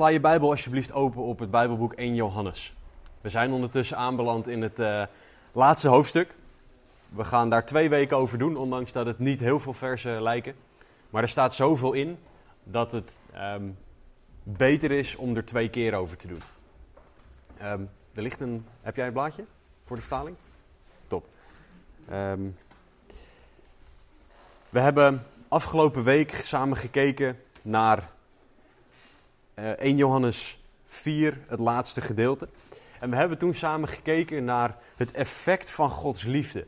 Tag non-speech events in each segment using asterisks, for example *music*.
Sla je Bijbel alsjeblieft open op het Bijbelboek 1 Johannes. We zijn ondertussen aanbeland in het uh, laatste hoofdstuk. We gaan daar twee weken over doen, ondanks dat het niet heel veel versen lijken. Maar er staat zoveel in dat het um, beter is om er twee keer over te doen. Um, er. Heb jij een blaadje voor de vertaling? Top. Um, we hebben afgelopen week samen gekeken naar 1 Johannes 4, het laatste gedeelte. En we hebben toen samen gekeken naar het effect van Gods liefde.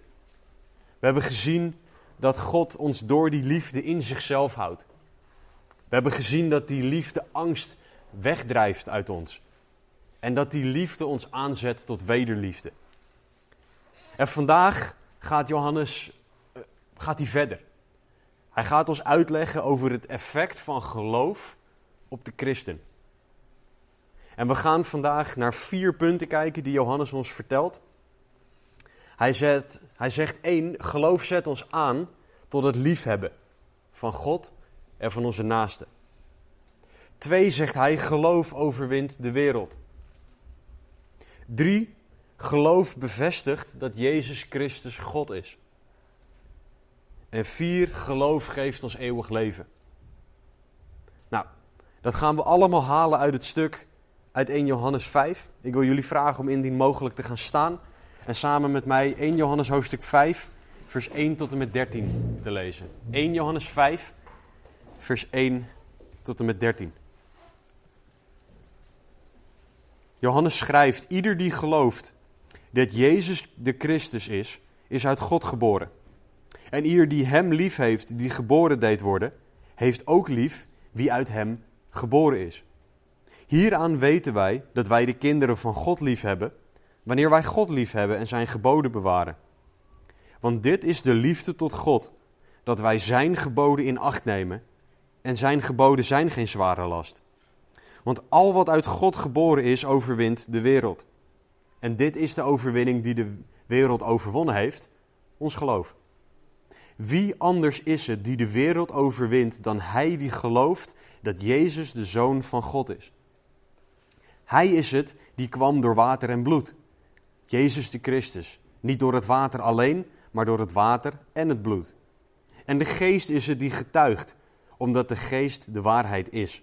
We hebben gezien dat God ons door die liefde in zichzelf houdt. We hebben gezien dat die liefde angst wegdrijft uit ons. En dat die liefde ons aanzet tot wederliefde. En vandaag gaat Johannes uh, gaat hij verder. Hij gaat ons uitleggen over het effect van geloof op de christen. En we gaan vandaag naar vier punten kijken die Johannes ons vertelt. Hij, zet, hij zegt één, geloof zet ons aan tot het liefhebben van God en van onze naasten. Twee, zegt hij, geloof overwint de wereld. Drie, geloof bevestigt dat Jezus Christus God is. En vier, geloof geeft ons eeuwig leven. Nou, dat gaan we allemaal halen uit het stuk uit 1 Johannes 5. Ik wil jullie vragen om indien mogelijk te gaan staan en samen met mij 1 Johannes hoofdstuk 5, vers 1 tot en met 13 te lezen. 1 Johannes 5, vers 1 tot en met 13. Johannes schrijft: Ieder die gelooft dat Jezus de Christus is, is uit God geboren. En ieder die hem lief heeft, die geboren deed worden, heeft ook lief wie uit hem geboren is. Hieraan weten wij dat wij de kinderen van God lief hebben, wanneer wij God lief hebben en zijn geboden bewaren. Want dit is de liefde tot God, dat wij zijn geboden in acht nemen, en zijn geboden zijn geen zware last. Want al wat uit God geboren is, overwint de wereld. En dit is de overwinning die de wereld overwonnen heeft, ons geloof. Wie anders is het die de wereld overwint dan hij die gelooft dat Jezus de Zoon van God is? Hij is het die kwam door water en bloed. Jezus de Christus. Niet door het water alleen, maar door het water en het bloed. En de geest is het die getuigt, omdat de geest de waarheid is.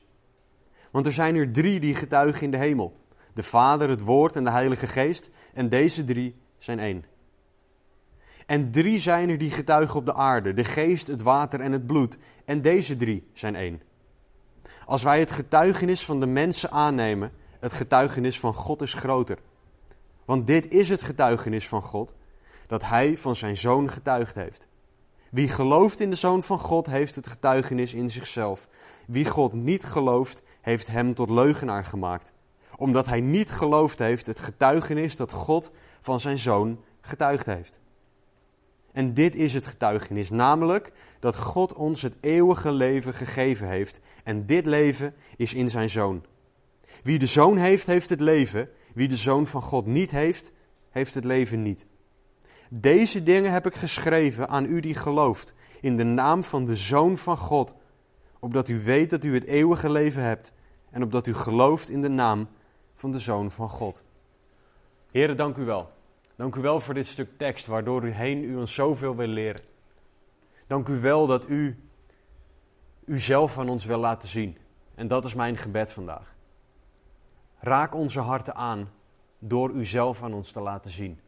Want er zijn er drie die getuigen in de hemel: de Vader, het Woord en de Heilige Geest. En deze drie zijn één. En drie zijn er die getuigen op de aarde: de geest, het water en het bloed. En deze drie zijn één. Als wij het getuigenis van de mensen aannemen, het getuigenis van God is groter. Want dit is het getuigenis van God, dat Hij van Zijn Zoon getuigd heeft. Wie gelooft in de Zoon van God, heeft het getuigenis in zichzelf. Wie God niet gelooft, heeft Hem tot leugenaar gemaakt. Omdat Hij niet geloofd heeft het getuigenis dat God van Zijn Zoon getuigd heeft. En dit is het getuigenis, namelijk dat God ons het eeuwige leven gegeven heeft. En dit leven is in Zijn Zoon. Wie de zoon heeft, heeft het leven. Wie de zoon van God niet heeft, heeft het leven niet. Deze dingen heb ik geschreven aan u die gelooft, in de naam van de zoon van God, opdat u weet dat u het eeuwige leven hebt en opdat u gelooft in de naam van de zoon van God. Heren, dank u wel. Dank u wel voor dit stuk tekst, waardoor u heen u ons zoveel wil leren. Dank u wel dat u uzelf van ons wil laten zien. En dat is mijn gebed vandaag. Raak onze harten aan door uzelf aan ons te laten zien.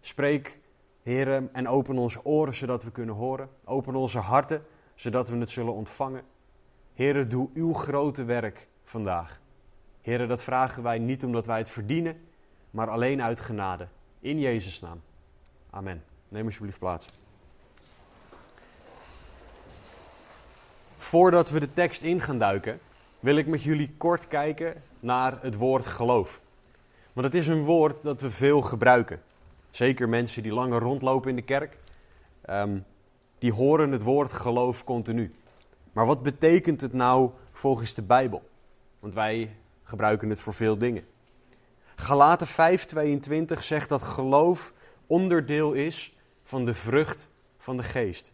Spreek, heren, en open onze oren zodat we kunnen horen. Open onze harten zodat we het zullen ontvangen. Heren, doe uw grote werk vandaag. Heren, dat vragen wij niet omdat wij het verdienen, maar alleen uit genade. In Jezus' naam. Amen. Neem alsjeblieft plaats. Voordat we de tekst in gaan duiken, wil ik met jullie kort kijken naar het woord geloof. Want het is een woord dat we veel gebruiken. Zeker mensen die langer rondlopen in de kerk, um, die horen het woord geloof continu. Maar wat betekent het nou volgens de Bijbel? Want wij gebruiken het voor veel dingen. Galaten 5:22 zegt dat geloof onderdeel is van de vrucht van de geest.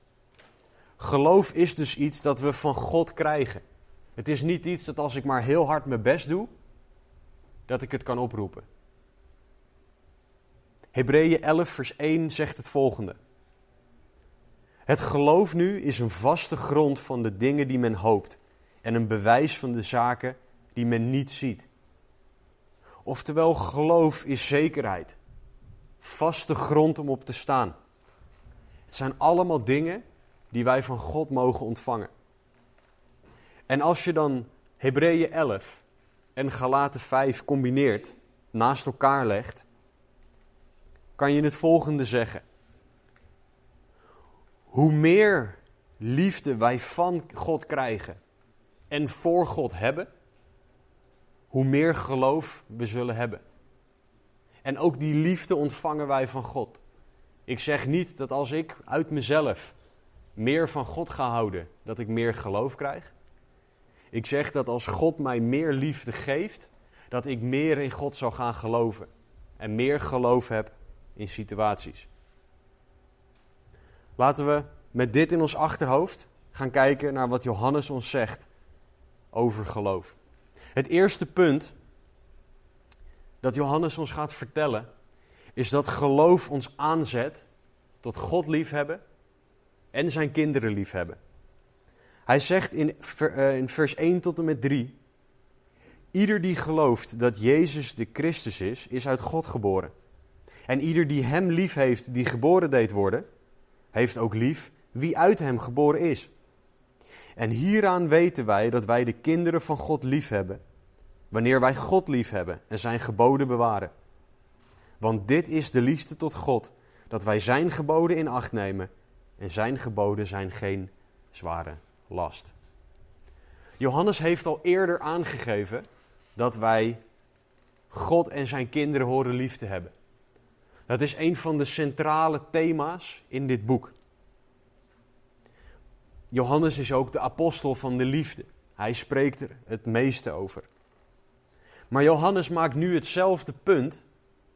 Geloof is dus iets dat we van God krijgen. Het is niet iets dat als ik maar heel hard mijn best doe, dat ik het kan oproepen. Hebreeën 11, vers 1 zegt het volgende. Het geloof nu is een vaste grond van de dingen die men hoopt en een bewijs van de zaken die men niet ziet. Oftewel, geloof is zekerheid, vaste grond om op te staan. Het zijn allemaal dingen die wij van God mogen ontvangen. En als je dan Hebreeën 11 en Galaten 5 combineert, naast elkaar legt, kan je het volgende zeggen. Hoe meer liefde wij van God krijgen en voor God hebben, hoe meer geloof we zullen hebben. En ook die liefde ontvangen wij van God. Ik zeg niet dat als ik uit mezelf meer van God ga houden, dat ik meer geloof krijg. Ik zeg dat als God mij meer liefde geeft, dat ik meer in God zal gaan geloven. En meer geloof heb in situaties. Laten we met dit in ons achterhoofd gaan kijken naar wat Johannes ons zegt over geloof. Het eerste punt dat Johannes ons gaat vertellen, is dat geloof ons aanzet tot God liefhebben en zijn kinderen liefhebben. Hij zegt in, eh, vers 1 tot en met 3: Ieder die gelooft dat Jezus de Christus is, is uit God geboren. En ieder die hem lief heeft, die geboren deed worden, heeft ook lief wie uit hem geboren is. En hieraan weten wij dat wij de kinderen van God lief hebben, wanneer wij God lief hebben en zijn geboden bewaren. Want dit is de liefde tot God, dat wij zijn geboden in acht nemen en zijn geboden zijn geen zware last. Johannes heeft al eerder aangegeven dat wij God en zijn kinderen horen lief te hebben. Dat is een van de centrale thema's in dit boek. Johannes is ook de apostel van de liefde. Hij spreekt er het meeste over. Maar Johannes maakt nu hetzelfde punt,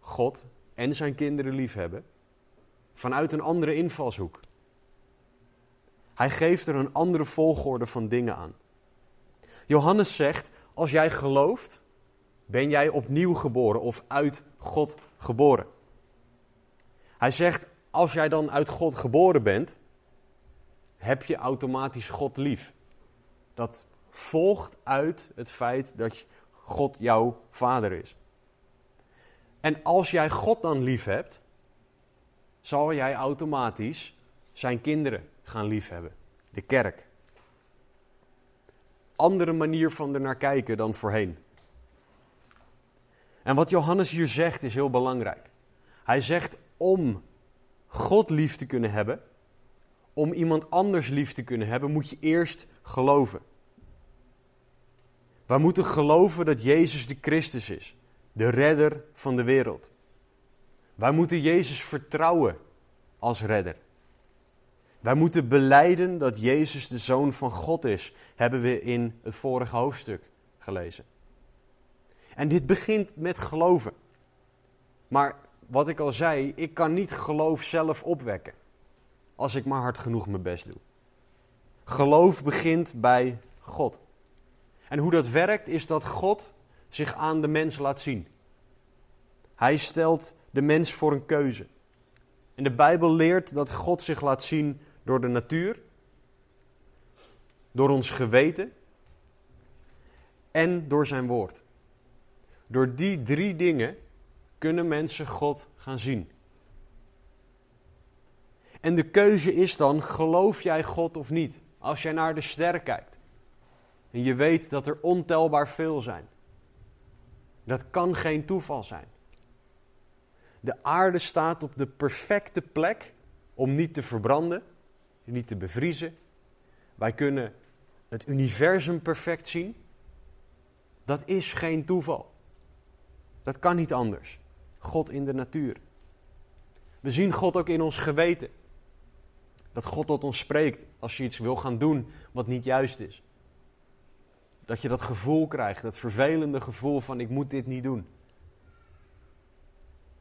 God en zijn kinderen liefhebben, vanuit een andere invalshoek. Hij geeft er een andere volgorde van dingen aan. Johannes zegt: Als jij gelooft, ben jij opnieuw geboren of uit God geboren. Hij zegt: Als jij dan uit God geboren bent, heb je automatisch God lief. Dat volgt uit het feit dat God jouw vader is. En als jij God dan lief hebt, zal jij automatisch zijn kinderen gaan liefhebben. De kerk. Andere manier van er naar kijken dan voorheen. En wat Johannes hier zegt is heel belangrijk. Hij zegt om God lief te kunnen hebben, om iemand anders lief te kunnen hebben, moet je eerst geloven. Wij moeten geloven dat Jezus de Christus is, de redder van de wereld. Wij moeten Jezus vertrouwen als redder. Wij moeten beleiden dat Jezus de Zoon van God is, hebben we in het vorige hoofdstuk gelezen. En dit begint met geloven. Maar wat ik al zei, ik kan niet geloof zelf opwekken. Als ik maar hard genoeg mijn best doe. Geloof begint bij God. En hoe dat werkt is dat God zich aan de mens laat zien. Hij stelt de mens voor een keuze. En de Bijbel leert dat God zich laat zien door de natuur, door ons geweten en door zijn woord. Door die drie dingen kunnen mensen God gaan zien. En de keuze is dan, geloof jij God of niet? Als jij naar de sterren kijkt en je weet dat er ontelbaar veel zijn. Dat kan geen toeval zijn. De aarde staat op de perfecte plek om niet te verbranden, niet te bevriezen. Wij kunnen het universum perfect zien. Dat is geen toeval. Dat kan niet anders. God in de natuur. We zien God ook in ons geweten. Dat God tot ons spreekt als je iets wil gaan doen wat niet juist is. Dat je dat gevoel krijgt, dat vervelende gevoel van ik moet dit niet doen.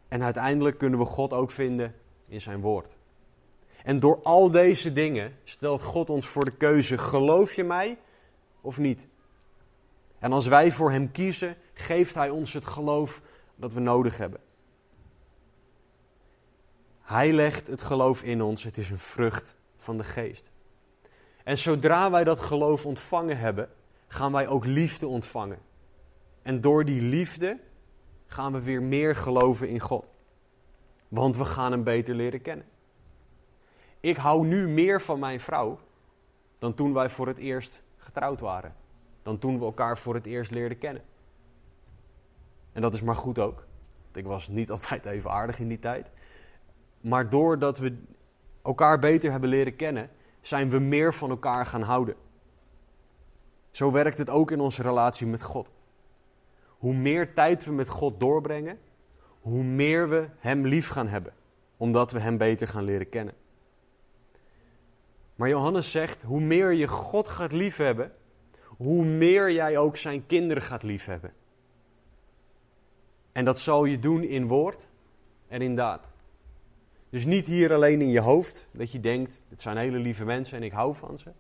En uiteindelijk kunnen we God ook vinden in zijn woord. En door al deze dingen stelt God ons voor de keuze: geloof je mij of niet? En als wij voor Hem kiezen, geeft Hij ons het geloof dat we nodig hebben. Hij legt het geloof in ons, het is een vrucht van de geest. En zodra wij dat geloof ontvangen hebben, gaan wij ook liefde ontvangen. En door die liefde gaan we weer meer geloven in God. Want we gaan Hem beter leren kennen. Ik hou nu meer van mijn vrouw dan toen wij voor het eerst getrouwd waren. Dan toen we elkaar voor het eerst leerden kennen. En dat is maar goed ook. Ik was niet *laughs* altijd even aardig in die tijd. Maar doordat we elkaar beter hebben leren kennen, zijn we meer van elkaar gaan houden. Zo werkt het ook in onze relatie met God. Hoe meer tijd we met God doorbrengen, hoe meer we Hem lief gaan hebben, omdat we Hem beter gaan leren kennen. Maar Johannes zegt, hoe meer je God gaat liefhebben, hoe meer jij ook zijn kinderen gaat liefhebben. En dat zal je doen in woord en in daad. Dus niet hier alleen in je hoofd, dat je denkt, het zijn hele lieve mensen en ik hou van ze.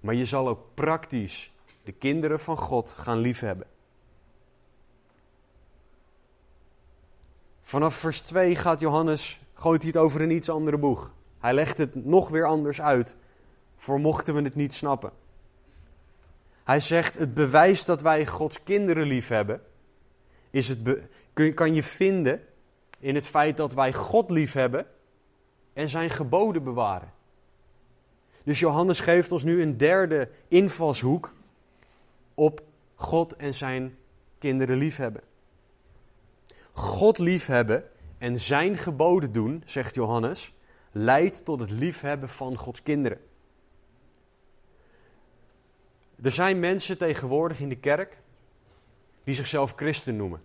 Maar je zal ook praktisch de kinderen van God gaan liefhebben. Vanaf vers 2 gaat Johannes, gooit hij het over een iets andere boeg. Hij legt het nog weer anders uit, voor mochten we het niet snappen. Hij zegt, het bewijs dat wij Gods kinderen lief hebben, is het kan je vinden in het feit dat wij God lief hebben en zijn geboden bewaren. Dus Johannes geeft ons nu een derde invalshoek op God en zijn kinderen liefhebben. God liefhebben en zijn geboden doen, zegt Johannes, leidt tot het liefhebben van Gods kinderen. Er zijn mensen tegenwoordig in de kerk die zichzelf christen noemen.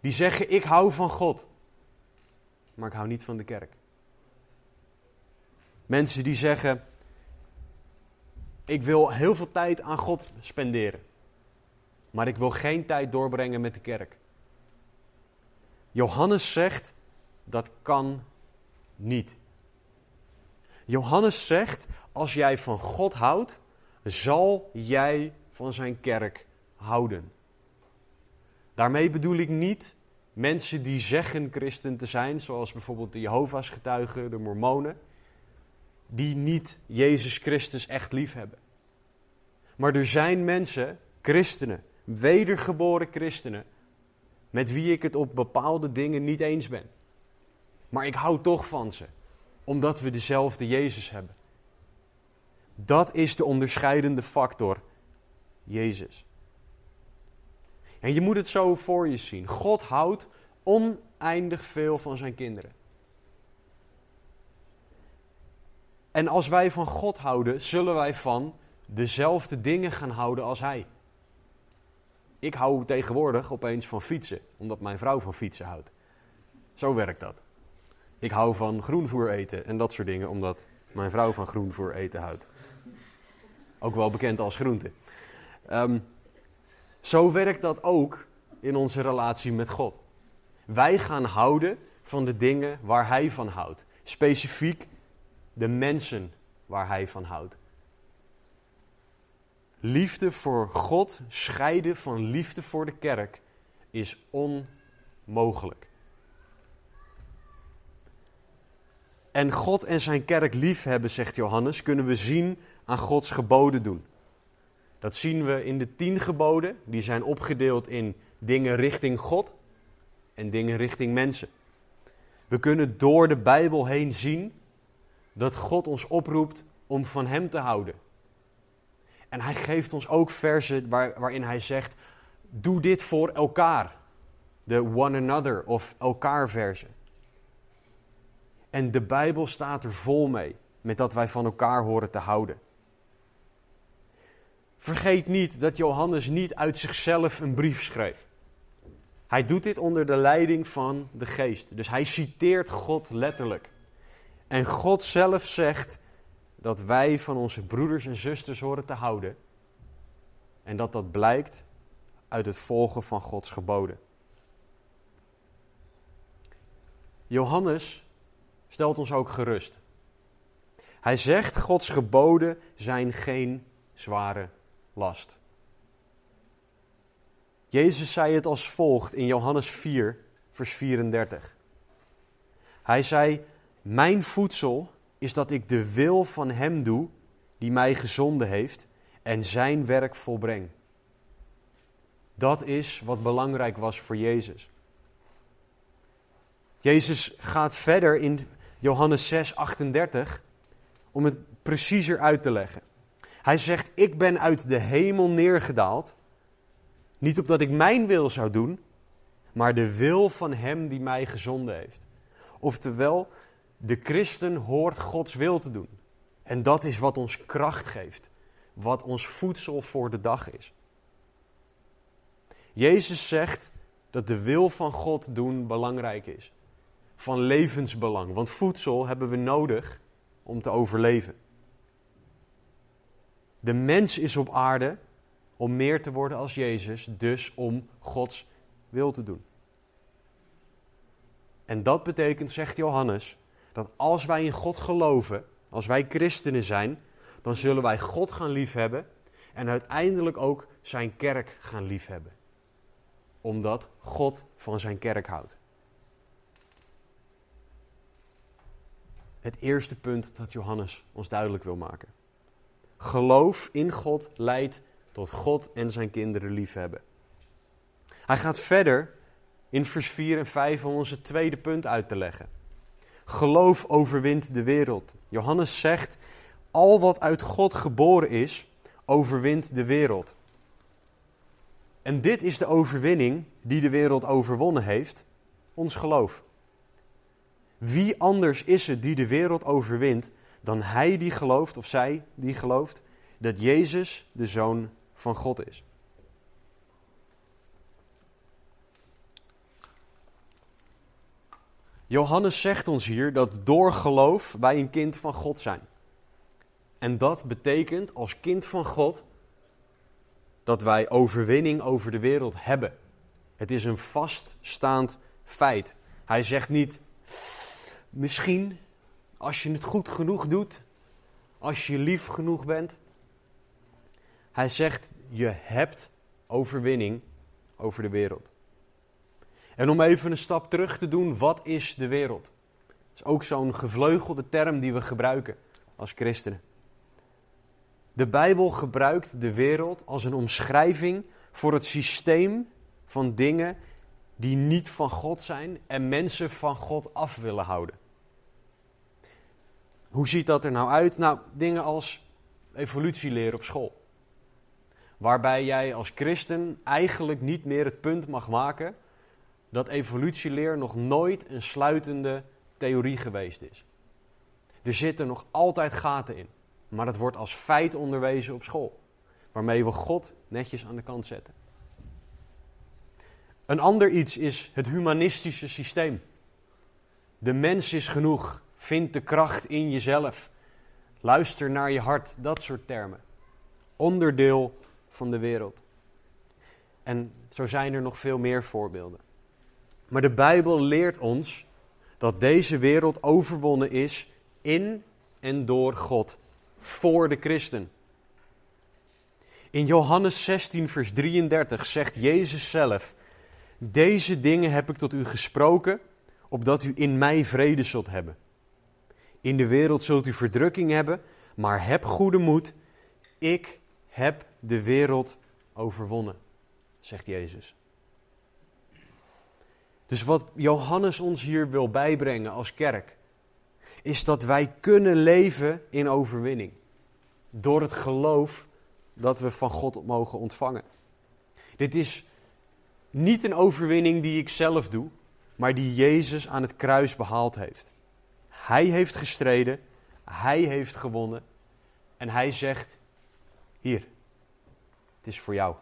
Die zeggen: Ik hou van God, maar ik hou niet van de kerk. Mensen die zeggen: Ik wil heel veel tijd aan God spenderen, maar ik wil geen tijd doorbrengen met de kerk. Johannes zegt: Dat kan niet. Johannes zegt: Als jij van God houdt, zal jij van zijn kerk houden. Daarmee bedoel ik niet mensen die zeggen christen te zijn, zoals bijvoorbeeld de Jehovah's getuigen, de Mormonen, die niet Jezus Christus echt lief hebben. Maar er zijn mensen, christenen, wedergeboren christenen, met wie ik het op bepaalde dingen niet eens ben. Maar ik hou toch van ze, omdat we dezelfde Jezus hebben. Dat is de onderscheidende factor, Jezus. En je moet het zo voor je zien. God houdt oneindig veel van zijn kinderen. En als wij van God houden, zullen wij van dezelfde dingen gaan houden als Hij. Ik hou tegenwoordig opeens van fietsen, omdat mijn vrouw van fietsen houdt. Zo werkt dat. Ik hou van groenvoer eten en dat soort dingen, omdat mijn vrouw van groenvoer eten houdt. Ook wel bekend als groente. Um, zo werkt dat ook in onze relatie met God. Wij gaan houden van de dingen waar Hij van houdt. Specifiek de mensen waar Hij van houdt. Liefde voor God scheiden van liefde voor de kerk is onmogelijk. En God en zijn kerk liefhebben, zegt Johannes, kunnen we zien aan Gods geboden doen. Dat zien we in de tien geboden. Die zijn opgedeeld in dingen richting God en dingen richting mensen. We kunnen door de Bijbel heen zien dat God ons oproept om van Hem te houden. En Hij geeft ons ook versen waar, waarin Hij zegt: Doe dit voor elkaar. De one another of elkaar versen. En de Bijbel staat er vol mee met dat wij van elkaar horen te houden. Vergeet niet dat Johannes niet uit zichzelf een brief schreef. Hij doet dit onder de leiding van de geest. Dus hij citeert God letterlijk. En God zelf zegt dat wij van onze broeders en zusters horen te houden. En dat dat blijkt uit het volgen van Gods geboden. Johannes stelt ons ook gerust. Hij zegt: Gods geboden zijn geen zware last. Jezus zei het als volgt in Johannes 4, vers 34. Hij zei: Mijn voedsel is dat ik de wil van Hem doe die mij gezonden heeft en Zijn werk volbreng. Dat is wat belangrijk was voor Jezus. Jezus gaat verder in Johannes 6, 38 om het preciezer uit te leggen. Hij zegt: Ik ben uit de hemel neergedaald, niet opdat ik mijn wil zou doen, maar de wil van Hem die mij gezonden heeft. Oftewel, de christen hoort Gods wil te doen. En dat is wat ons kracht geeft, wat ons voedsel voor de dag is. Jezus zegt dat de wil van God doen belangrijk is. Van levensbelang, want voedsel hebben we nodig om te overleven. De mens is op aarde om meer te worden als Jezus, dus om Gods wil te doen. En dat betekent, zegt Johannes, dat als wij in God geloven, als wij christenen zijn, dan zullen wij God gaan liefhebben en uiteindelijk ook zijn kerk gaan liefhebben. Omdat God van zijn kerk houdt. Het eerste punt dat Johannes ons duidelijk wil maken. Geloof in God leidt tot God en zijn kinderen liefhebben. Hij gaat verder in vers 4 en 5 om onze tweede punt uit te leggen. Geloof overwint de wereld. Johannes zegt: Al wat uit God geboren is, overwint de wereld. En dit is de overwinning die de wereld overwonnen heeft: ons geloof. Wie anders is het die de wereld overwint dan hij die gelooft, of zij die gelooft, dat Jezus de Zoon van God is? Johannes zegt ons hier dat door geloof wij een kind van God zijn. En dat betekent als kind van God dat wij overwinning over de wereld hebben. Het is een vaststaand feit. Hij zegt niet, misschien als je het goed genoeg doet, als je lief genoeg bent. Hij zegt, je hebt overwinning over de wereld. En om even een stap terug te doen, wat is de wereld? Dat is ook zo'n gevleugelde term die we gebruiken als christenen. De Bijbel gebruikt de wereld als een omschrijving voor het systeem van dingen die niet van God zijn en mensen van God af willen houden. Hoe ziet dat er nou uit? Nou, dingen als evolutieleer op school. Waarbij jij als christen eigenlijk niet meer het punt mag maken dat evolutieleer nog nooit een sluitende theorie geweest is. Er zitten nog altijd gaten in, maar dat wordt als feit onderwezen op school, waarmee we God netjes aan de kant zetten. Een ander iets is het humanistische systeem. De mens is genoeg, vind de kracht in jezelf, luister naar je hart, dat soort termen. Onderdeel van de wereld. En zo zijn er nog veel meer voorbeelden. Maar de Bijbel leert ons dat deze wereld overwonnen is in en door God, voor de christen. In Johannes 16, vers 33 zegt Jezus zelf: Deze dingen heb ik tot u gesproken, opdat u in mij vrede zult hebben. In de wereld zult u verdrukking hebben, maar heb goede moed. Ik heb de wereld overwonnen, zegt Jezus. Dus wat Johannes ons hier wil bijbrengen als kerk, is dat wij kunnen leven in overwinning. Door het geloof dat we van God mogen ontvangen. Dit is niet een overwinning die ik zelf doe, maar die Jezus aan het kruis behaald heeft. Hij heeft gestreden, hij heeft gewonnen en hij zegt: Hier, het is voor jou.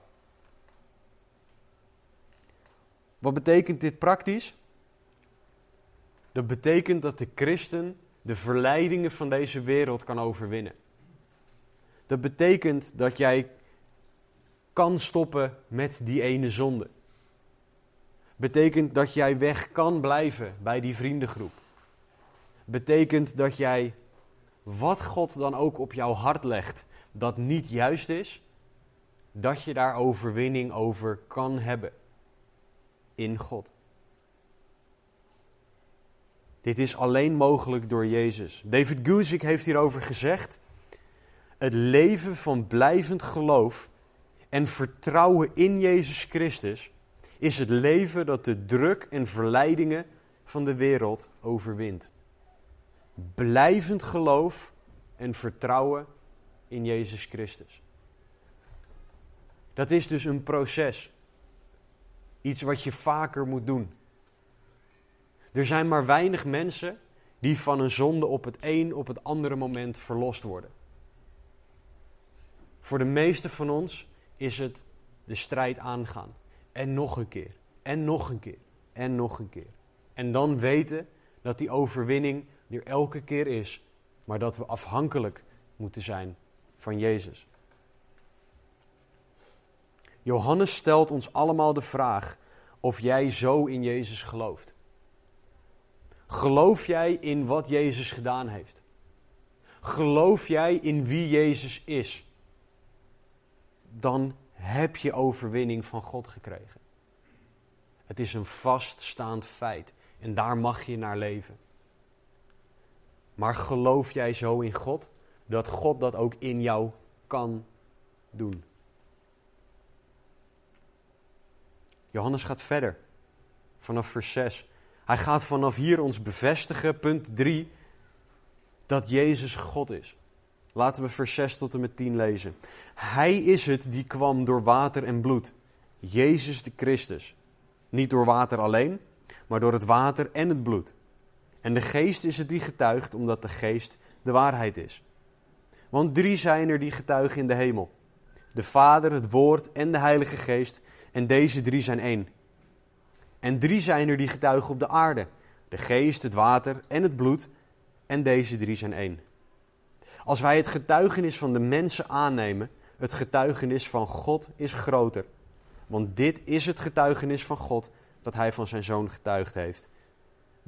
Wat betekent dit praktisch? Dat betekent dat de christen de verleidingen van deze wereld kan overwinnen. Dat betekent dat jij kan stoppen met die ene zonde. Betekent dat jij weg kan blijven bij die vriendengroep. Betekent dat jij wat God dan ook op jouw hart legt, dat niet juist is, dat je daar overwinning over kan hebben in God. Dit is alleen mogelijk door Jezus. David Guzik heeft hierover gezegd: het leven van blijvend geloof en vertrouwen in Jezus Christus is het leven dat de druk en verleidingen van de wereld overwint. Blijvend geloof en vertrouwen in Jezus Christus. Dat is dus een proces. Iets wat je vaker moet doen. Er zijn maar weinig mensen die van een zonde op het een op het andere moment verlost worden. Voor de meeste van ons is het de strijd aangaan. En nog een keer. En nog een keer. En nog een keer. En dan weten dat die overwinning er elke keer is. Maar dat we afhankelijk moeten zijn van Jezus. Johannes stelt ons allemaal de vraag of jij zo in Jezus gelooft. Geloof jij in wat Jezus gedaan heeft? Geloof jij in wie Jezus is? Dan heb je overwinning van God gekregen. Het is een vaststaand feit en daar mag je naar leven. Maar geloof jij zo in God dat God dat ook in jou kan doen? Johannes gaat verder vanaf vers 6. Hij gaat vanaf hier ons bevestigen, punt 3, dat Jezus God is. Laten we vers 6 tot en met 10 lezen. Hij is het die kwam door water en bloed. Jezus de Christus. Niet door water alleen, maar door het water en het bloed. En de geest is het die getuigt, omdat de geest de waarheid is. Want drie zijn er die getuigen in de hemel: de Vader, het Woord en de Heilige Geest. En deze drie zijn één. En drie zijn er die getuigen op de aarde: de geest, het water en het bloed. En deze drie zijn één. Als wij het getuigenis van de mensen aannemen, het getuigenis van God is groter. Want dit is het getuigenis van God dat hij van zijn zoon getuigd heeft.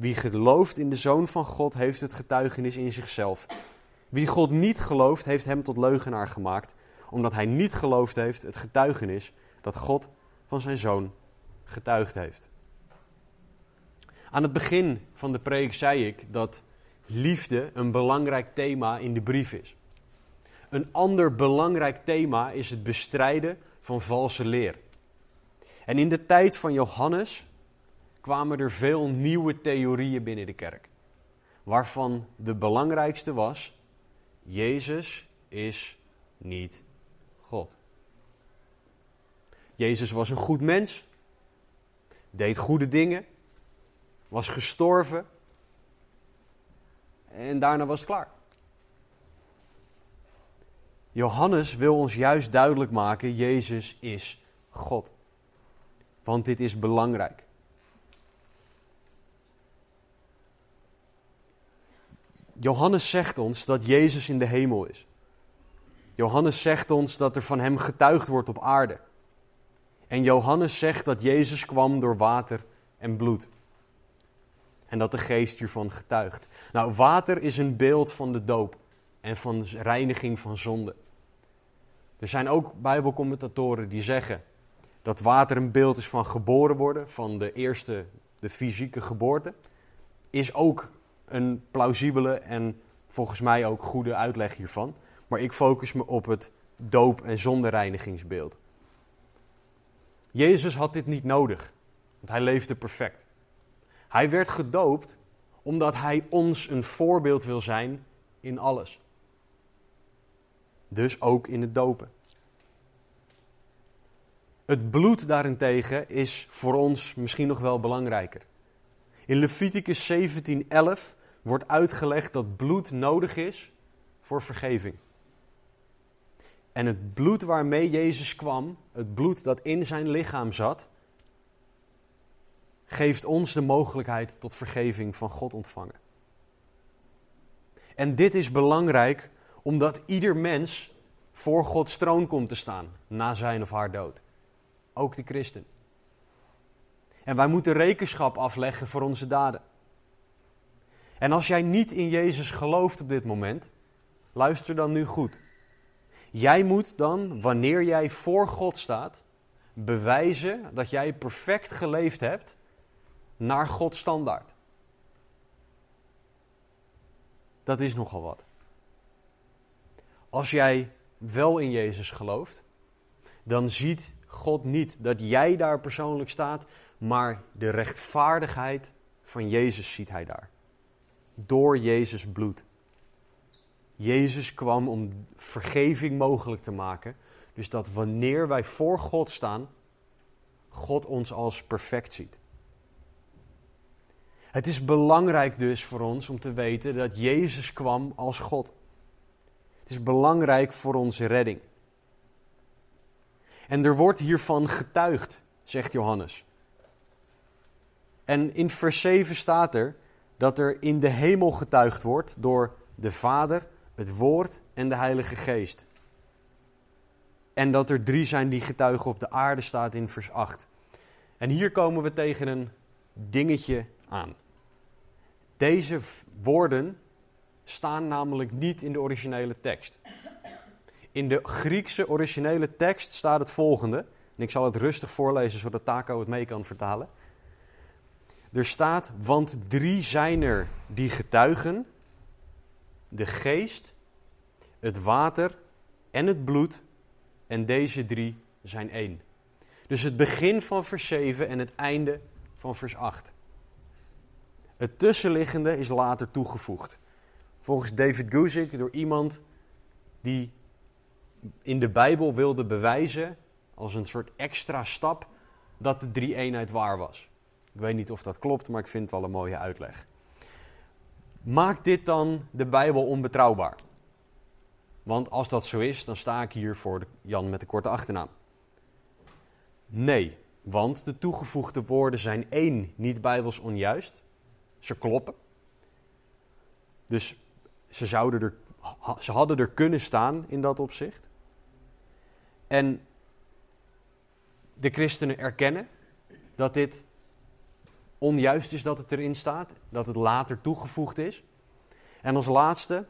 Wie gelooft in de zoon van God heeft het getuigenis in zichzelf. Wie God niet gelooft, heeft hem tot leugenaar gemaakt, omdat hij niet geloofd heeft het getuigenis dat God van zijn zoon getuigd heeft. Aan het begin van de preek zei ik dat liefde een belangrijk thema in de brief is. Een ander belangrijk thema is het bestrijden van valse leer. En in de tijd van Johannes kwamen er veel nieuwe theorieën binnen de kerk. Waarvan de belangrijkste was: Jezus is niet God. Jezus was een goed mens, deed goede dingen, was gestorven en daarna was het klaar. Johannes wil ons juist duidelijk maken: Jezus is God. Want dit is belangrijk. Johannes zegt ons dat Jezus in de hemel is. Johannes zegt ons dat er van hem getuigd wordt op aarde. En Johannes zegt dat Jezus kwam door water en bloed. En dat de geest hiervan getuigt. Nou, water is een beeld van de doop en van de reiniging van zonde. Er zijn ook Bijbelcommentatoren die zeggen dat water een beeld is van geboren worden, van de eerste, de fysieke geboorte. Is ook een plausibele en volgens mij ook goede uitleg hiervan. Maar ik focus me op het doop- en zondereinigingsbeeld. Jezus had dit niet nodig, want hij leefde perfect. Hij werd gedoopt omdat hij ons een voorbeeld wil zijn in alles. Dus ook in het dopen. Het bloed daarentegen is voor ons misschien nog wel belangrijker. In Leviticus 17:11 wordt uitgelegd dat bloed nodig is voor vergeving. En het bloed waarmee Jezus kwam, het bloed dat in zijn lichaam zat, geeft ons de mogelijkheid tot vergeving van God ontvangen. En dit is belangrijk omdat ieder mens voor Gods troon komt te staan na zijn of haar dood. Ook de christen. En wij moeten rekenschap afleggen voor onze daden. En als jij niet in Jezus gelooft op dit moment, luister dan nu goed. Jij moet dan, wanneer jij voor God staat, bewijzen dat jij perfect geleefd hebt naar Gods standaard. Dat is nogal wat. Als jij wel in Jezus gelooft, dan ziet God niet dat jij daar persoonlijk staat, maar de rechtvaardigheid van Jezus ziet hij daar. Door Jezus bloed. Jezus kwam om vergeving mogelijk te maken. Dus dat wanneer wij voor God staan, God ons als perfect ziet. Het is belangrijk dus voor ons om te weten dat Jezus kwam als God. Het is belangrijk voor onze redding. En er wordt hiervan getuigd, zegt Johannes. En in vers 7 staat er dat er in de hemel getuigd wordt door de Vader, het Woord en de Heilige Geest. En dat er drie zijn die getuigen op de aarde staat in vers 8. En hier komen we tegen een dingetje aan. Deze woorden staan namelijk niet in de originele tekst. In de Griekse originele tekst staat het volgende. En ik zal het rustig voorlezen zodat Taco het mee kan vertalen. Er staat, want drie zijn er die getuigen. De geest, het water en het bloed. En deze drie zijn één. Dus het begin van vers 7 en het einde van vers 8. Het tussenliggende is later toegevoegd. Volgens David Guzik door iemand die in de Bijbel wilde bewijzen, als een soort extra stap, dat de drie-eenheid waar was. Ik weet niet of dat klopt, maar ik vind het wel een mooie uitleg. Maakt dit dan de Bijbel onbetrouwbaar? Want als dat zo is, dan sta ik hier voor Jan met de korte achternaam. Nee, want de toegevoegde woorden zijn één, niet bijbels onjuist. Ze kloppen. Dus ze, zouden er, ze hadden er kunnen staan in dat opzicht. En de christenen erkennen dat dit onjuist is dat het erin staat, dat het later toegevoegd is. En als laatste,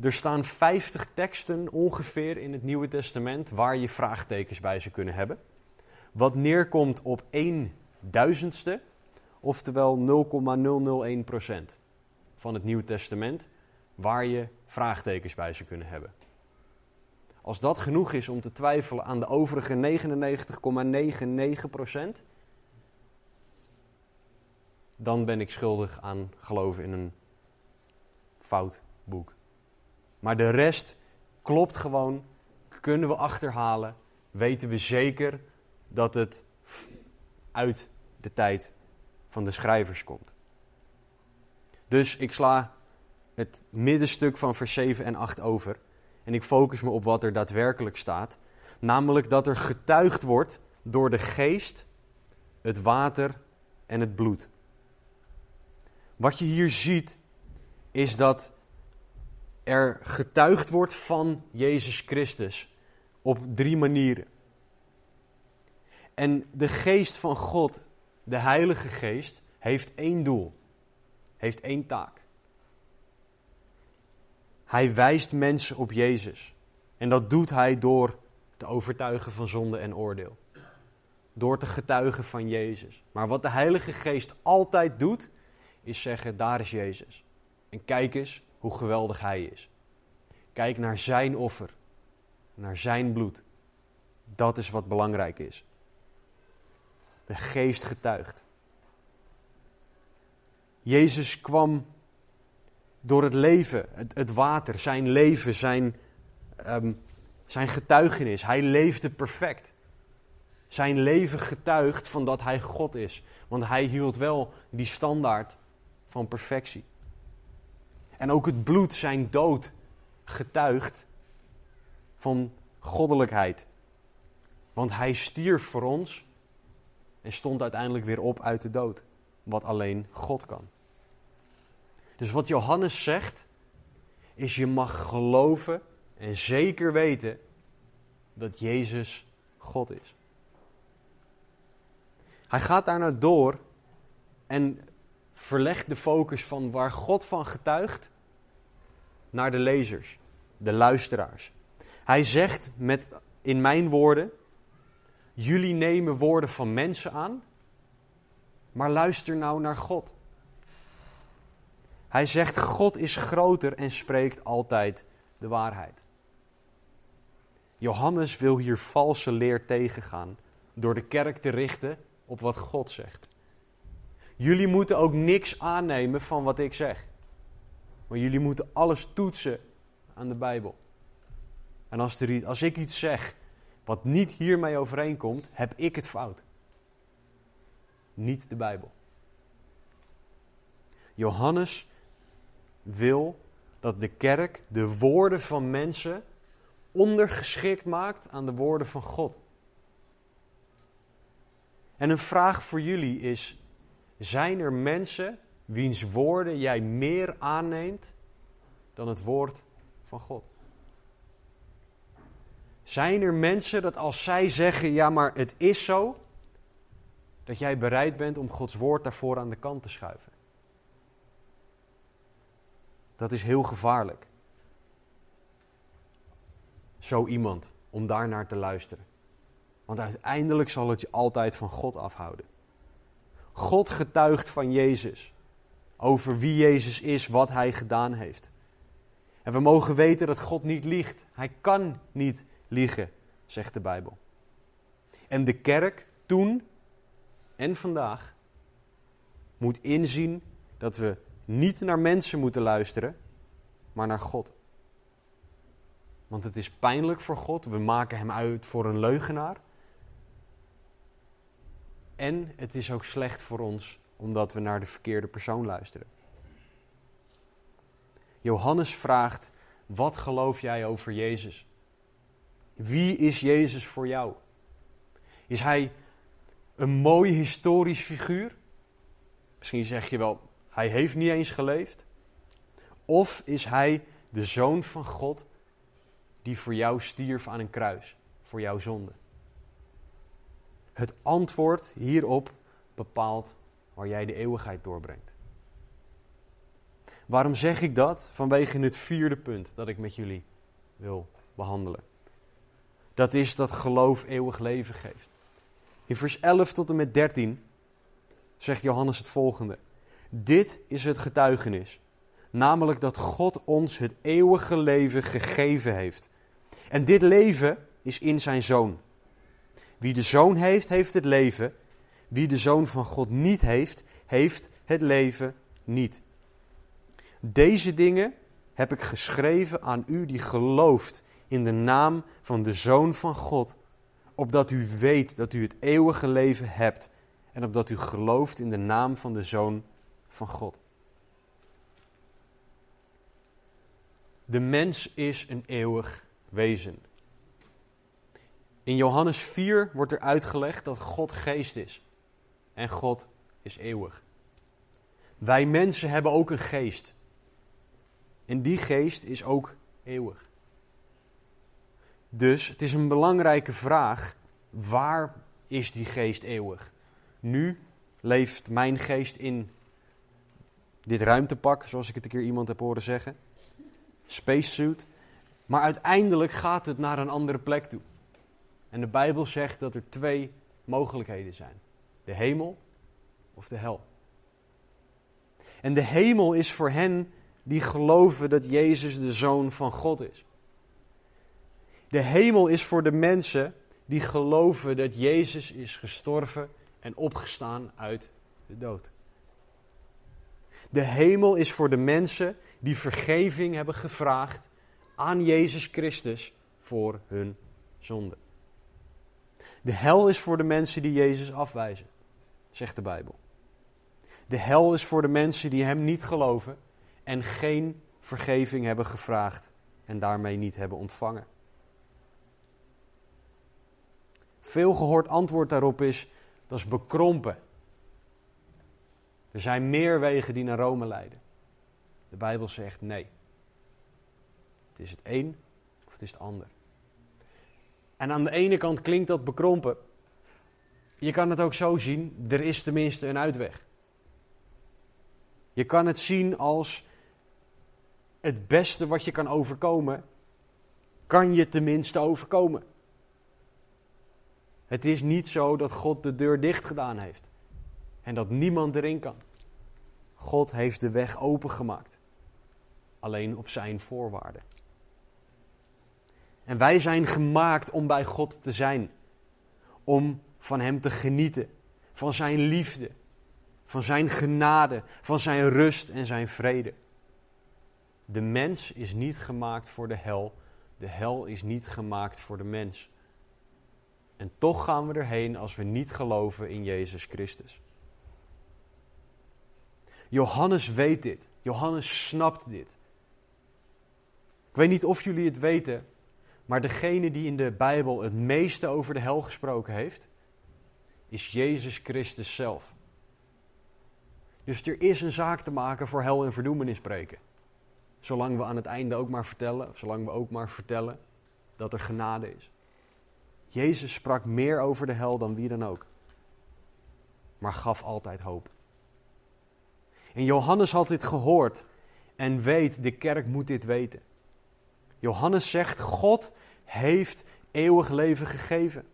er staan 50 teksten ongeveer in het Nieuwe Testament waar je vraagtekens bij zou kunnen hebben. Wat neerkomt op 1 duizendste, oftewel 0,001% van het Nieuwe Testament, waar je vraagtekens bij zou kunnen hebben. Als dat genoeg is om te twijfelen aan de overige 99,99%, dan ben ik schuldig aan geloven in een fout boek. Maar de rest klopt gewoon, kunnen we achterhalen, weten we zeker dat het uit de tijd van de schrijvers komt. Dus ik sla het middenstuk van vers 7 en 8 over en ik focus me op wat er daadwerkelijk staat. Namelijk dat er getuigd wordt door de geest, het water en het bloed. Wat je hier ziet is dat er getuigd wordt van Jezus Christus op drie manieren. En de geest van God, de Heilige Geest, heeft één doel, heeft één taak. Hij wijst mensen op Jezus. En dat doet hij door te overtuigen van zonde en oordeel. Door te getuigen van Jezus. Maar wat de Heilige Geest altijd doet, is zeggen: daar is Jezus. En kijk eens hoe geweldig Hij is. Kijk naar Zijn offer, naar Zijn bloed. Dat is wat belangrijk is. De Geest getuigt. Jezus kwam door het leven, het, water, zijn leven, zijn, ehm, zijn getuigenis. Hij leefde perfect. Zijn leven getuigt van dat hij God is. Want hij hield wel die standaard van perfectie. En ook het bloed, zijn dood, getuigt van goddelijkheid. Want hij stierf voor ons en stond uiteindelijk weer op uit de dood. Wat alleen God kan. Dus wat Johannes zegt, is je mag geloven en zeker weten dat Jezus God is. Hij gaat daarna door en verlegt de focus van waar God van getuigt naar de lezers, de luisteraars. Hij zegt met, in mijn woorden: Jullie nemen woorden van mensen aan, maar luister nou naar God. Hij zegt: God is groter en spreekt altijd de waarheid. Johannes wil hier valse leer tegengaan door de kerk te richten op wat God zegt. Jullie moeten ook niks aannemen van wat ik zeg. Maar jullie moeten alles toetsen aan de Bijbel. En als, er, als ik iets zeg wat niet hiermee overeenkomt, heb ik het fout. Niet de Bijbel. Johannes wil dat de kerk de woorden van mensen ondergeschikt maakt aan de woorden van God. En een vraag voor jullie is: zijn er mensen wiens woorden jij meer aanneemt dan het woord van God? Zijn er mensen dat als zij zeggen, ja maar het is zo, dat jij bereid bent om Gods woord daarvoor aan de kant te schuiven? Dat is heel gevaarlijk. Zo iemand, om daar naar te luisteren. Want uiteindelijk zal het je altijd van God afhouden. God getuigt van Jezus. Over wie Jezus is, wat hij gedaan heeft. En we mogen weten dat God niet liegt. Hij kan niet liegen, zegt de Bijbel. En de kerk toen en vandaag moet inzien dat we niet naar mensen moeten luisteren, maar naar God. Want het is pijnlijk voor God. We maken hem uit voor een leugenaar. En het is ook slecht voor ons omdat we naar de verkeerde persoon luisteren. Johannes vraagt: Wat geloof jij over Jezus? Wie is Jezus voor jou? Is hij een mooi historisch figuur? Misschien zeg je wel, hij heeft niet eens geleefd. Of is hij de zoon van God die voor jou stierf aan een kruis, voor jouw zonde? Het antwoord hierop bepaalt waar jij de eeuwigheid doorbrengt. Waarom zeg ik dat? Vanwege het vierde punt dat ik met jullie wil behandelen. Dat is dat geloof eeuwig leven geeft. In vers 11 tot en met 13 zegt Johannes het volgende. Dit is het getuigenis, namelijk dat God ons het eeuwige leven gegeven heeft. En dit leven is in zijn zoon. Wie de zoon heeft, heeft het leven. Wie de zoon van God niet heeft, heeft het leven niet. Deze dingen heb ik geschreven aan u die gelooft in de naam van de Zoon van God, opdat u weet dat u het eeuwige leven hebt en opdat u gelooft in de naam van de Zoon van God. De mens is een eeuwig wezen. In Johannes 4 wordt er uitgelegd dat God geest is en God is eeuwig. Wij mensen hebben ook een geest. En die geest is ook eeuwig. Dus het is een belangrijke vraag: waar is die geest eeuwig? Nu leeft mijn geest in dit ruimtepak, zoals ik het een keer iemand heb horen zeggen. Spacesuit. Maar uiteindelijk gaat het naar een andere plek toe. En de Bijbel zegt dat er twee mogelijkheden zijn: de hemel of de hel. En de hemel is voor hen die geloven dat Jezus de zoon van God is. De hemel is voor de mensen die geloven dat Jezus is gestorven en opgestaan uit de dood. De hemel is voor de mensen die vergeving hebben gevraagd aan Jezus Christus voor hun zonde. De hel is voor de mensen die Jezus afwijzen, zegt de Bijbel. De hel is voor de mensen die Hem niet geloven en geen vergeving hebben gevraagd en daarmee niet hebben ontvangen. Veel gehoord antwoord daarop is, dat is bekrompen. Er zijn meer wegen die naar Rome leiden. De Bijbel zegt nee. Het is het een of het is het ander. En aan de ene kant klinkt dat bekrompen. Je kan het ook zo zien, er is tenminste een uitweg. Je kan het zien als het beste wat je kan overkomen kan je tenminste overkomen. Het is niet zo dat God de deur dicht gedaan heeft en dat niemand erin kan. God heeft de weg opengemaakt, alleen op zijn voorwaarden. En wij zijn gemaakt om bij God te zijn, om van Hem te genieten, van Zijn liefde, van Zijn genade, van Zijn rust en Zijn vrede. De mens is niet gemaakt voor de hel, de hel is niet gemaakt voor de mens. En toch gaan we erheen als we niet geloven in Jezus Christus. Johannes weet dit. Johannes snapt dit. Ik weet niet of jullie het weten, maar degene die in de Bijbel het meeste over de hel gesproken heeft, is Jezus Christus zelf. Dus er is een zaak te maken voor hel en verdoemenis spreken. Zolang we aan het einde ook maar vertellen, zolang we ook maar vertellen dat er genade is. Jezus sprak meer over de hel dan wie dan ook, maar gaf altijd hoop. En Johannes had dit gehoord en weet, de kerk moet dit weten. Johannes zegt, God heeft eeuwig leven gegeven.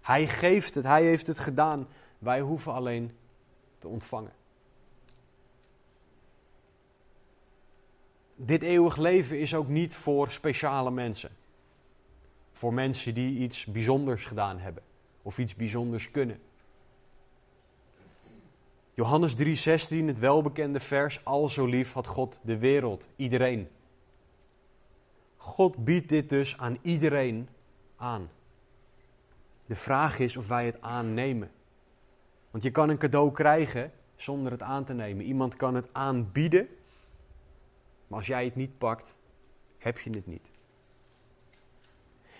Hij geeft het, hij heeft het gedaan. Wij hoeven alleen te ontvangen. Dit eeuwig leven is ook niet voor speciale mensen. Voor mensen die iets bijzonders gedaan hebben of iets bijzonders kunnen. Johannes 3:16, het welbekende vers, al zo lief had God de wereld, iedereen. God biedt dit dus aan iedereen aan. De vraag is of wij het aannemen. Want je kan een cadeau krijgen zonder het aan te nemen. Iemand kan het aanbieden, maar als jij het niet pakt, heb je het niet.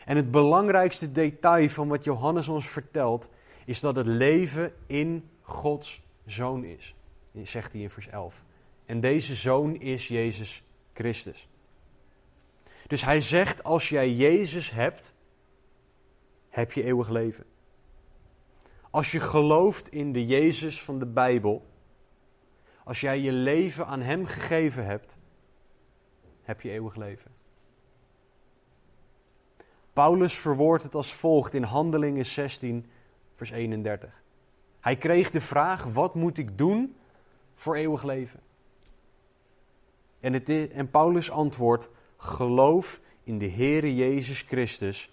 En het belangrijkste detail van wat Johannes ons vertelt, is dat het leven in Gods zoon is. Zegt hij in vers 11. En deze zoon is Jezus Christus. Dus hij zegt: als jij Jezus hebt, heb je eeuwig leven. Als je gelooft in de Jezus van de Bijbel, als jij je leven aan Hem gegeven hebt, heb je eeuwig leven. Paulus verwoordt het als volgt in Handelingen 16, vers 31. Hij kreeg de vraag: wat moet ik doen voor eeuwig leven? En, en Paulus antwoordt: geloof in de Heere Jezus Christus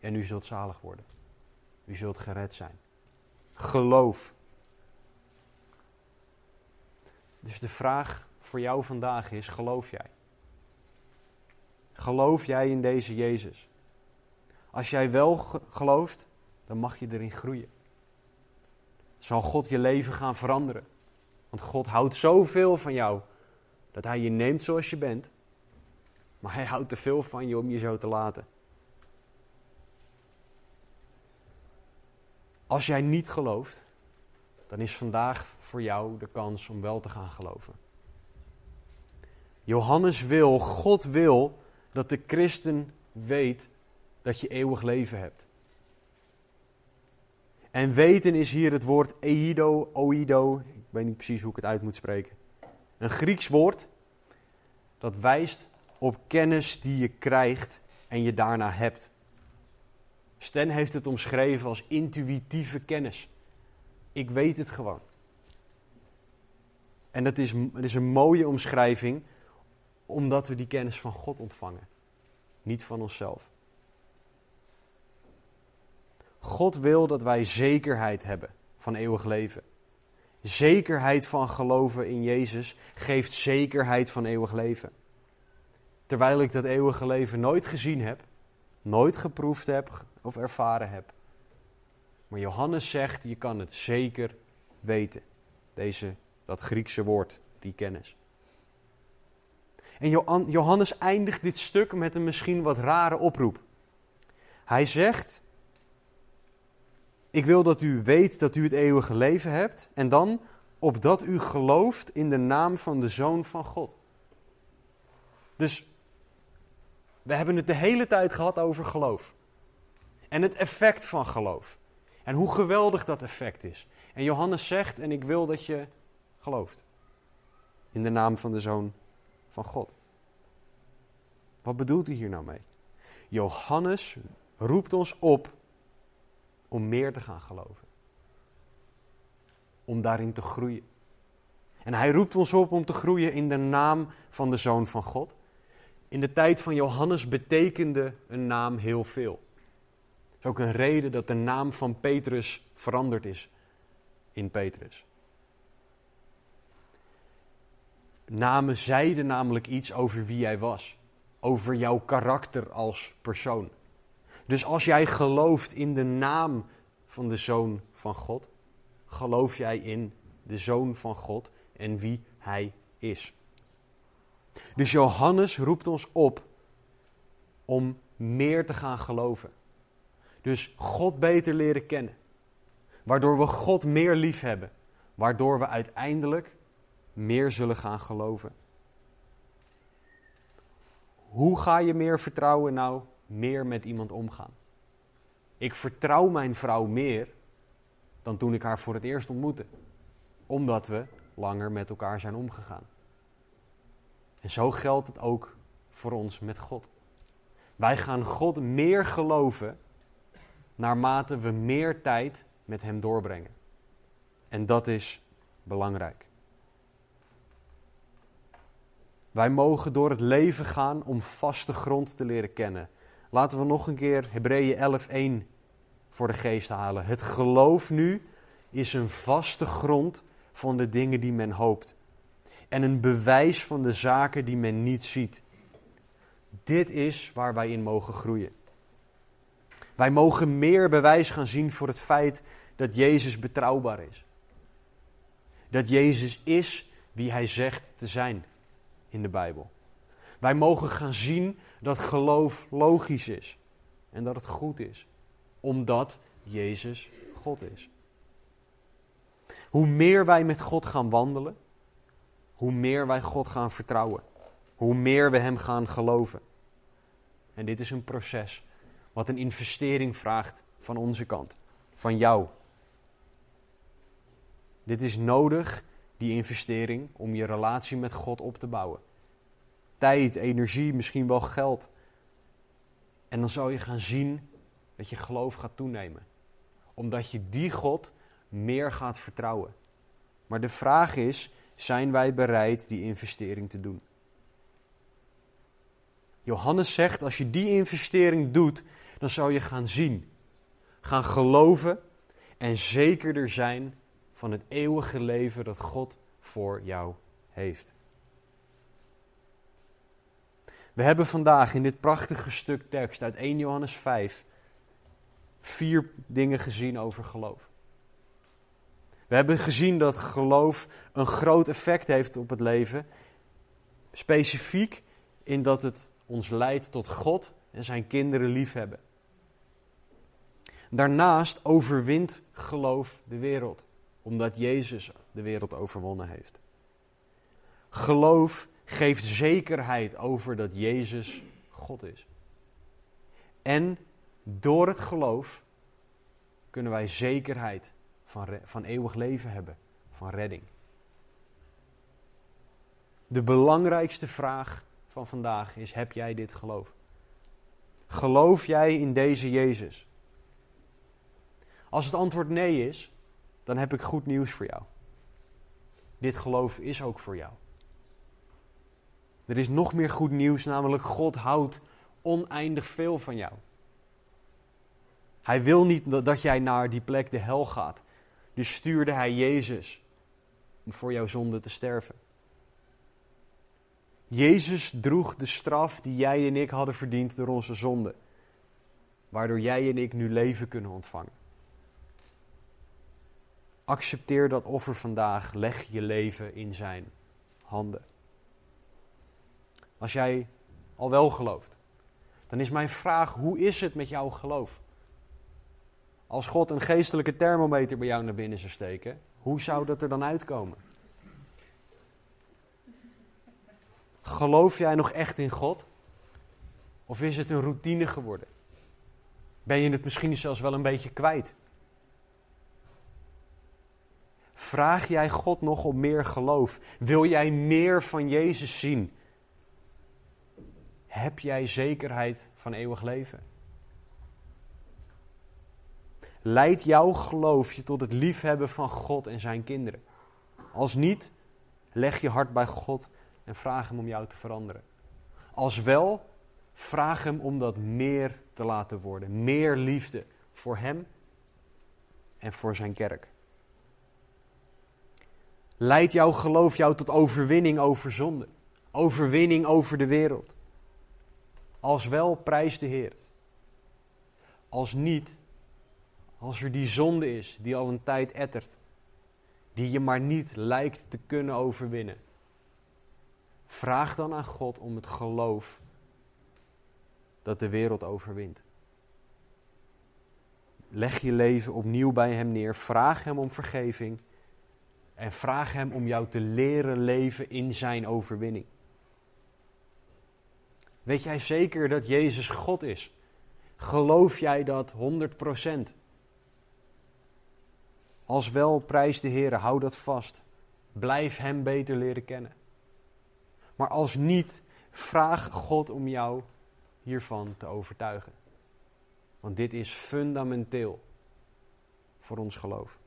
en u zult zalig worden. U zult gered zijn. Geloof. Dus de vraag voor jou vandaag is: geloof jij? Geloof jij in deze Jezus? Als jij wel gelooft, dan mag je erin groeien zal God je leven gaan veranderen. Want God houdt zoveel van jou dat Hij je neemt zoals je bent, maar Hij houdt te veel van je om je zo te laten. Als jij niet gelooft, dan is vandaag voor jou de kans om wel te gaan geloven. Johannes wil, God wil, dat de christen weet dat je eeuwig leven hebt. En weten is hier het woord eido, oido. Ik weet niet precies hoe ik het uit moet spreken. Een Grieks woord dat wijst op kennis die je krijgt en je daarna hebt. Sten heeft het omschreven als intuïtieve kennis. Ik weet het gewoon. En dat is, dat is een mooie omschrijving, omdat we die kennis van God ontvangen, niet van onszelf. God wil dat wij zekerheid hebben van eeuwig leven. Zekerheid van geloven in Jezus geeft zekerheid van eeuwig leven. Terwijl ik dat eeuwige leven nooit gezien heb, nooit geproefd heb of ervaren heb. Maar Johannes zegt, je kan het zeker weten. Deze, dat Griekse woord, die kennis. En Johannes eindigt dit stuk met een misschien wat rare oproep. Hij zegt, ik wil dat u weet dat u het eeuwige leven hebt. En dan opdat u gelooft in de naam van de Zoon van God. Dus we hebben het de hele tijd gehad over geloof. En het effect van geloof. En hoe geweldig dat effect is. En Johannes zegt, en ik wil dat je gelooft. In de naam van de Zoon van God. Wat bedoelt hij hier nou mee? Johannes roept ons op om meer te gaan geloven. Om daarin te groeien. En hij roept ons op om te groeien in de naam van de Zoon van God. In de tijd van Johannes betekende een naam heel veel. Dat is ook een reden dat de naam van Petrus veranderd is in Petrus. Namen zeiden namelijk iets over wie jij was, over jouw karakter als persoon. Dus als jij gelooft in de naam van de Zoon van God, geloof jij in de Zoon van God en wie Hij is. Dus Johannes roept ons op om meer te gaan geloven. Dus God beter leren kennen. Waardoor we God meer lief hebben. Waardoor we uiteindelijk meer zullen gaan geloven. Hoe ga je meer vertrouwen? Nou, meer met iemand omgaan. Ik vertrouw mijn vrouw meer dan toen ik haar voor het eerst ontmoette. Omdat we langer met elkaar zijn omgegaan. En zo geldt het ook voor ons met God. Wij gaan God meer geloven naarmate we meer tijd met Hem doorbrengen. En dat is belangrijk. Wij mogen door het leven gaan om vaste grond te leren kennen. Laten we nog een keer Hebreeën 11:1 voor de geest halen. Het geloof nu is een vaste grond van de dingen die men hoopt. En een bewijs van de zaken die men niet ziet. Dit is waar wij in mogen groeien. Wij mogen meer bewijs gaan zien voor het feit dat Jezus betrouwbaar is. Dat Jezus is wie hij zegt te zijn in de Bijbel. Wij mogen gaan zien dat geloof logisch is en dat het goed is, omdat Jezus God is. Hoe meer wij met God gaan wandelen, hoe meer wij God gaan vertrouwen, hoe meer we Hem gaan geloven. En dit is een proces wat een investering vraagt van onze kant, van jou. Dit is nodig, die investering, om je relatie met God op te bouwen. Tijd, energie, misschien wel geld. En dan zal je gaan zien dat je geloof gaat toenemen. Omdat je die God meer gaat vertrouwen. Maar de vraag is, zijn wij bereid die investering te doen? Johannes zegt, als je die investering doet, dan zal je gaan zien, gaan geloven en zekerder zijn van het eeuwige leven dat God voor jou heeft. We hebben vandaag in dit prachtige stuk tekst uit 1 Johannes 5 vier dingen gezien over geloof. We hebben gezien dat geloof een groot effect heeft op het leven. Specifiek in dat het ons leidt tot God en zijn kinderen liefhebben. Daarnaast overwint geloof de wereld, omdat Jezus de wereld overwonnen heeft. Geloof geeft zekerheid over dat Jezus God is. En door het geloof kunnen wij zekerheid van, van eeuwig leven hebben, van redding. De belangrijkste vraag van vandaag is: heb jij dit geloof? Geloof jij in deze Jezus? Als het antwoord nee is, dan heb ik goed nieuws voor jou. Dit geloof is ook voor jou. Er is nog meer goed nieuws, namelijk God houdt oneindig veel van jou. Hij wil niet dat jij naar die plek de hel gaat. Dus stuurde hij Jezus om voor jouw zonde te sterven. Jezus droeg de straf die jij en ik hadden verdiend door onze zonde. Waardoor jij en ik nu leven kunnen ontvangen. Accepteer dat offer vandaag. Leg je leven in zijn handen. Als jij al wel gelooft, dan is mijn vraag: hoe is het met jouw geloof? Als God een geestelijke thermometer bij jou naar binnen zou steken, hoe zou dat er dan uitkomen? Geloof jij nog echt in God? Of is het een routine geworden? Ben je het misschien zelfs wel een beetje kwijt? Vraag jij God nog om meer geloof? Wil jij meer van Jezus zien? heb jij zekerheid van eeuwig leven? Leidt jouw geloof je tot het liefhebben van God en zijn kinderen? Als niet, leg je hart bij God en vraag Hem om jou te veranderen. Als wel, vraag Hem om dat meer te laten worden. Meer liefde voor Hem en voor Zijn kerk. Leidt jouw geloof jou tot overwinning over zonde? Overwinning over de wereld? Als wel, prijs de Heer. Als niet, als er die zonde is die al een tijd ettert, die je maar niet lijkt te kunnen overwinnen, vraag dan aan God om het geloof dat de wereld overwint. Leg je leven opnieuw bij Hem neer, vraag Hem om vergeving en vraag Hem om jou te leren leven in Zijn overwinning. Weet jij zeker dat Jezus God is? Geloof jij dat 100%? Als wel, prijs de Heer, hou dat vast. Blijf Hem beter leren kennen. Maar als niet, vraag God om jou hiervan te overtuigen. Want dit is fundamenteel voor ons geloof.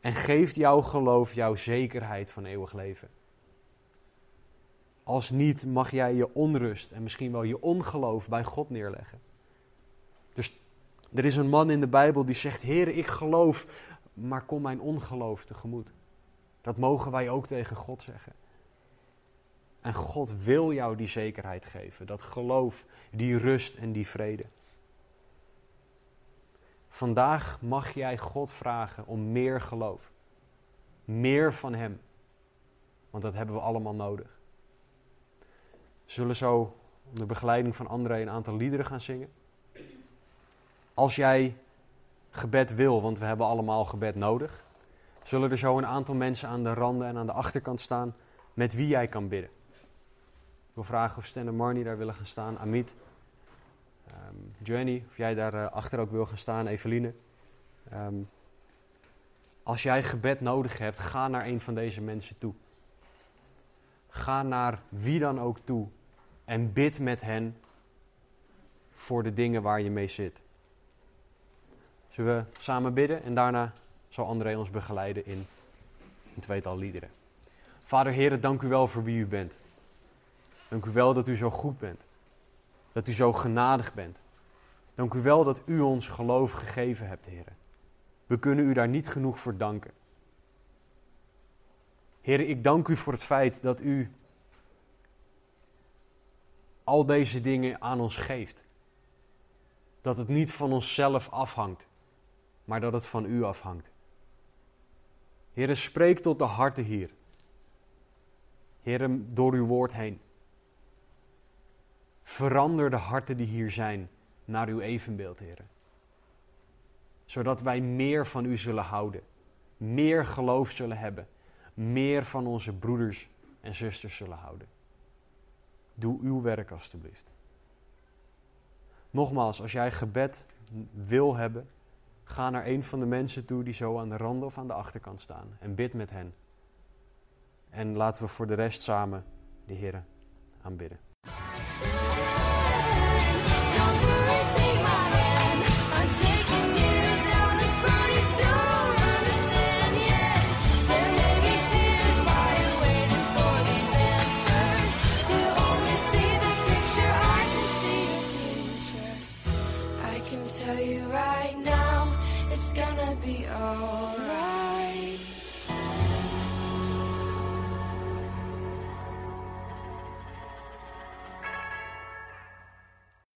En geeft jouw geloof jouw zekerheid van eeuwig leven. Als niet, mag jij je onrust en misschien wel je ongeloof bij God neerleggen. Dus er is een man in de Bijbel die zegt: Heer, ik geloof, maar kom mijn ongeloof tegemoet. Dat mogen wij ook tegen God zeggen. En God wil jou die zekerheid geven, dat geloof, die rust en die vrede. Vandaag mag jij God vragen om meer geloof. Meer van Hem. Want dat hebben we allemaal nodig. We zullen zo onder begeleiding van André een aantal liederen gaan zingen. Als jij gebed wil, want we hebben allemaal gebed nodig, zullen er zo een aantal mensen aan de randen en aan de achterkant staan met wie jij kan bidden. Ik wil vragen of Stan en Marnie daar willen gaan staan, Amit, um, of jij daar uh, achter ook wil gaan staan, Eveline. Um, als jij gebed nodig hebt, ga naar een van deze mensen toe. Ga naar wie dan ook toe en bid met hen voor de dingen waar je mee zit. Zullen we samen bidden en daarna zal André ons begeleiden in een tweetal liederen. Vader Heer, dank u wel voor wie u bent. Dank u wel dat u zo goed bent. Dat u zo genadig bent. Dank u wel dat u ons geloof gegeven hebt, Heer. We kunnen u daar niet genoeg voor danken. Heer, ik dank u voor het feit dat u al deze dingen aan ons geeft. Dat het niet van onszelf afhangt, maar dat het van u afhangt. Heer, spreek tot de harten hier. Heer, door uw woord heen. Verander de harten die hier zijn naar uw evenbeeld, Heer. Zodat wij meer van u zullen houden, meer geloof zullen hebben, meer van onze broeders en zusters zullen houden. Doe uw werk alstublieft. Nogmaals, als jij gebed wil hebben, ga naar een van de mensen toe die zo aan de rand of aan de achterkant staan en bid met hen. En laten we voor de rest samen de Heer aanbidden.